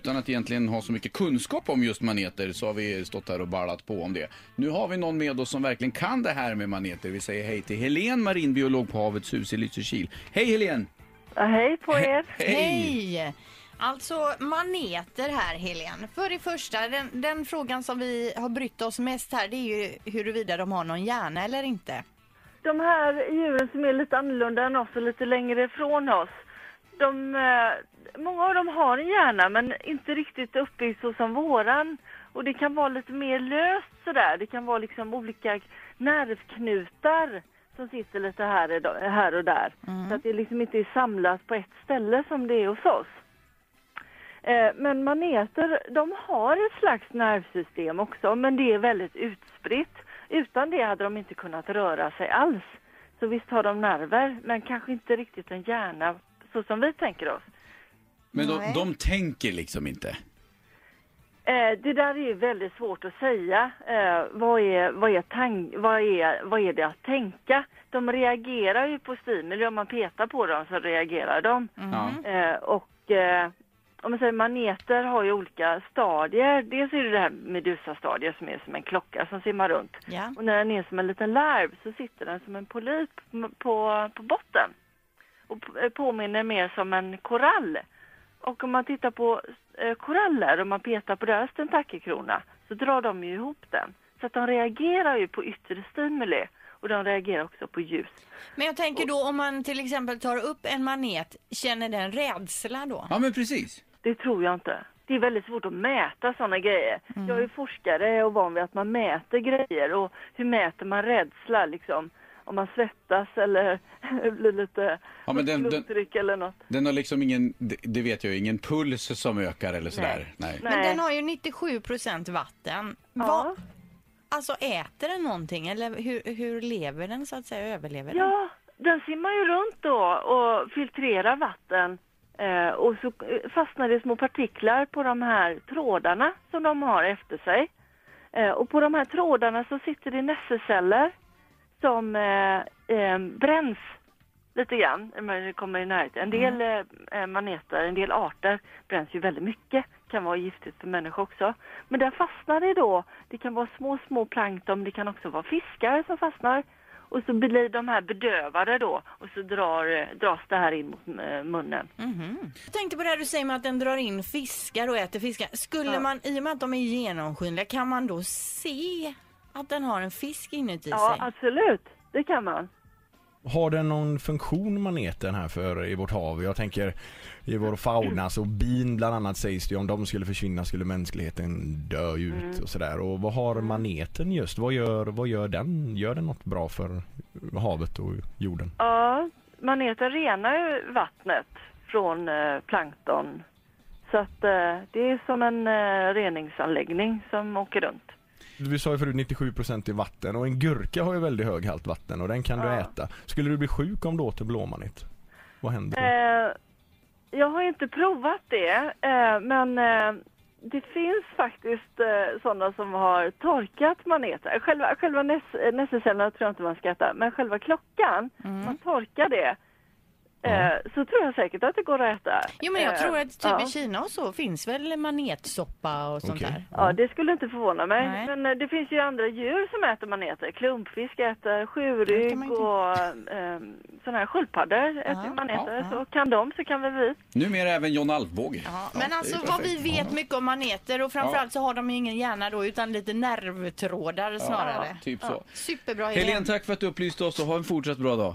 utan att egentligen ha så mycket kunskap om just maneter så har vi stått här och ballat på om det. Nu har vi någon med oss som verkligen kan det här med maneter. Vi säger hej till Helen, marinbiolog på Havets hus i Lysekil. Hej Helen! Ja, hej på er. Hej! Alltså maneter här Helen. För det första, den, den frågan som vi har brytt oss mest här det är ju huruvida de har någon hjärna eller inte. De här djuren som är lite annorlunda än oss och lite längre ifrån oss. De, eh, många av dem har en hjärna men inte riktigt uppbyggd så som våran. Och det kan vara lite mer löst sådär. Det kan vara liksom olika nervknutar som sitter lite här, här och där. Så att det liksom inte är samlat på ett ställe som det är hos oss. Eh, Men maneter, de har ett slags nervsystem också, men det är väldigt utspritt. Utan det hade de inte kunnat röra sig alls. Så visst har de nerver, men kanske inte riktigt en hjärna så som vi tänker oss. Men de, de tänker liksom inte. Eh, det där är ju väldigt svårt att säga. Eh, vad, är, vad, är tank, vad, är, vad är det att tänka? De reagerar ju på stimuli. Om man petar på dem så reagerar de. Ja. Eh, och eh, om man säger maneter har ju olika stadier. Dels är det det här medusastadiet som är som en klocka som simmar runt. Ja. Och när den är som en liten larv så sitter den som en polyp på, på botten. Och eh, påminner mer som en korall. Och om man tittar på eh, koraller och man petar på deras tentakelkrona så drar de ju ihop den. Så att de reagerar ju på yttre stimuli och de reagerar också på ljus. Men jag tänker då om man till exempel tar upp en manet, känner den rädsla då? Ja men precis. Det tror jag inte. Det är väldigt svårt att mäta sådana grejer. Jag är forskare och van vid att man mäter grejer och hur mäter man rädsla liksom? Om man svettas eller blir lite Ja, men den- den- eller något. Den har liksom ingen, det, vet jag ju, ingen puls som ökar eller sådär. Nej. Men Nej. den har ju 97 procent vatten. Ja. Vad, alltså äter den någonting eller hur, hur lever den så att säga? Överlever den? Ja, den simmar ju runt då och filtrerar vatten. Eh, och så eh, fastnar det små partiklar på de här trådarna som de har efter sig. Eh, och på de här trådarna så sitter det nässeceller som eh, eh, bränns lite grann när det kommer i närheten. En del eh, maneter, en del arter bränns ju väldigt mycket. Kan vara giftigt för människor också. Men där fastnar det då. Det kan vara små, små plankton, det kan också vara fiskar som fastnar. Och så blir de här bedövade då och så drar, dras det här in mot eh, munnen. Mhm. Jag tänkte på det här du säger med att den drar in fiskar och äter fiskar. Skulle Ja. man, i och med att de är genomskinliga, kan man då se att den har en fisk inuti Ja, sig? absolut. Det kan man. Har den någon funktion maneten här för i vårt hav? Jag tänker i vår fauna så bin bland annat sägs det ju, om de skulle försvinna skulle mänskligheten dö ut och sådär. Och vad har maneten just? Vad gör, vad gör den? Gör den något bra för havet och jorden? Ja, maneter renar ju vattnet från eh, plankton. Så att eh, det är som en eh, reningsanläggning som åker runt. Vi sa ju förut 97% i vatten och en gurka har ju väldigt hög halt vatten och den kan du Ja. äta. Skulle du bli sjuk om du åt en blåmanet? Vad händer då? Eh, jag har inte provat det, eh, men eh, det finns faktiskt eh, sådana som har torkat maneter. Själva, själva eh, nässelcellerna tror jag inte man ska äta, men själva klockan, man torkar det. Eh, så tror jag säkert att det går att äta. Jo men jag Eh, tror att typ ja. i Kina och så finns väl manetsoppa och sånt Okej. där. Ja, det skulle inte förvåna mig. Nej. Men eh, det finns ju andra djur som äter maneter. Klumpfisk äter sjurygg inte- och eh, sådana här sköldpaddor äter ju maneter. ja, ja. Så kan de så kan väl vi. Numera även John Alvbåge. Ja, Ja, men alltså vad vi vet mycket om maneter och framförallt så har de ju ingen hjärna då utan lite nervtrådar snarare. Ja, typ så. Superbra Helen, Helene. tack för att du upplyste oss och ha en fortsatt bra dag.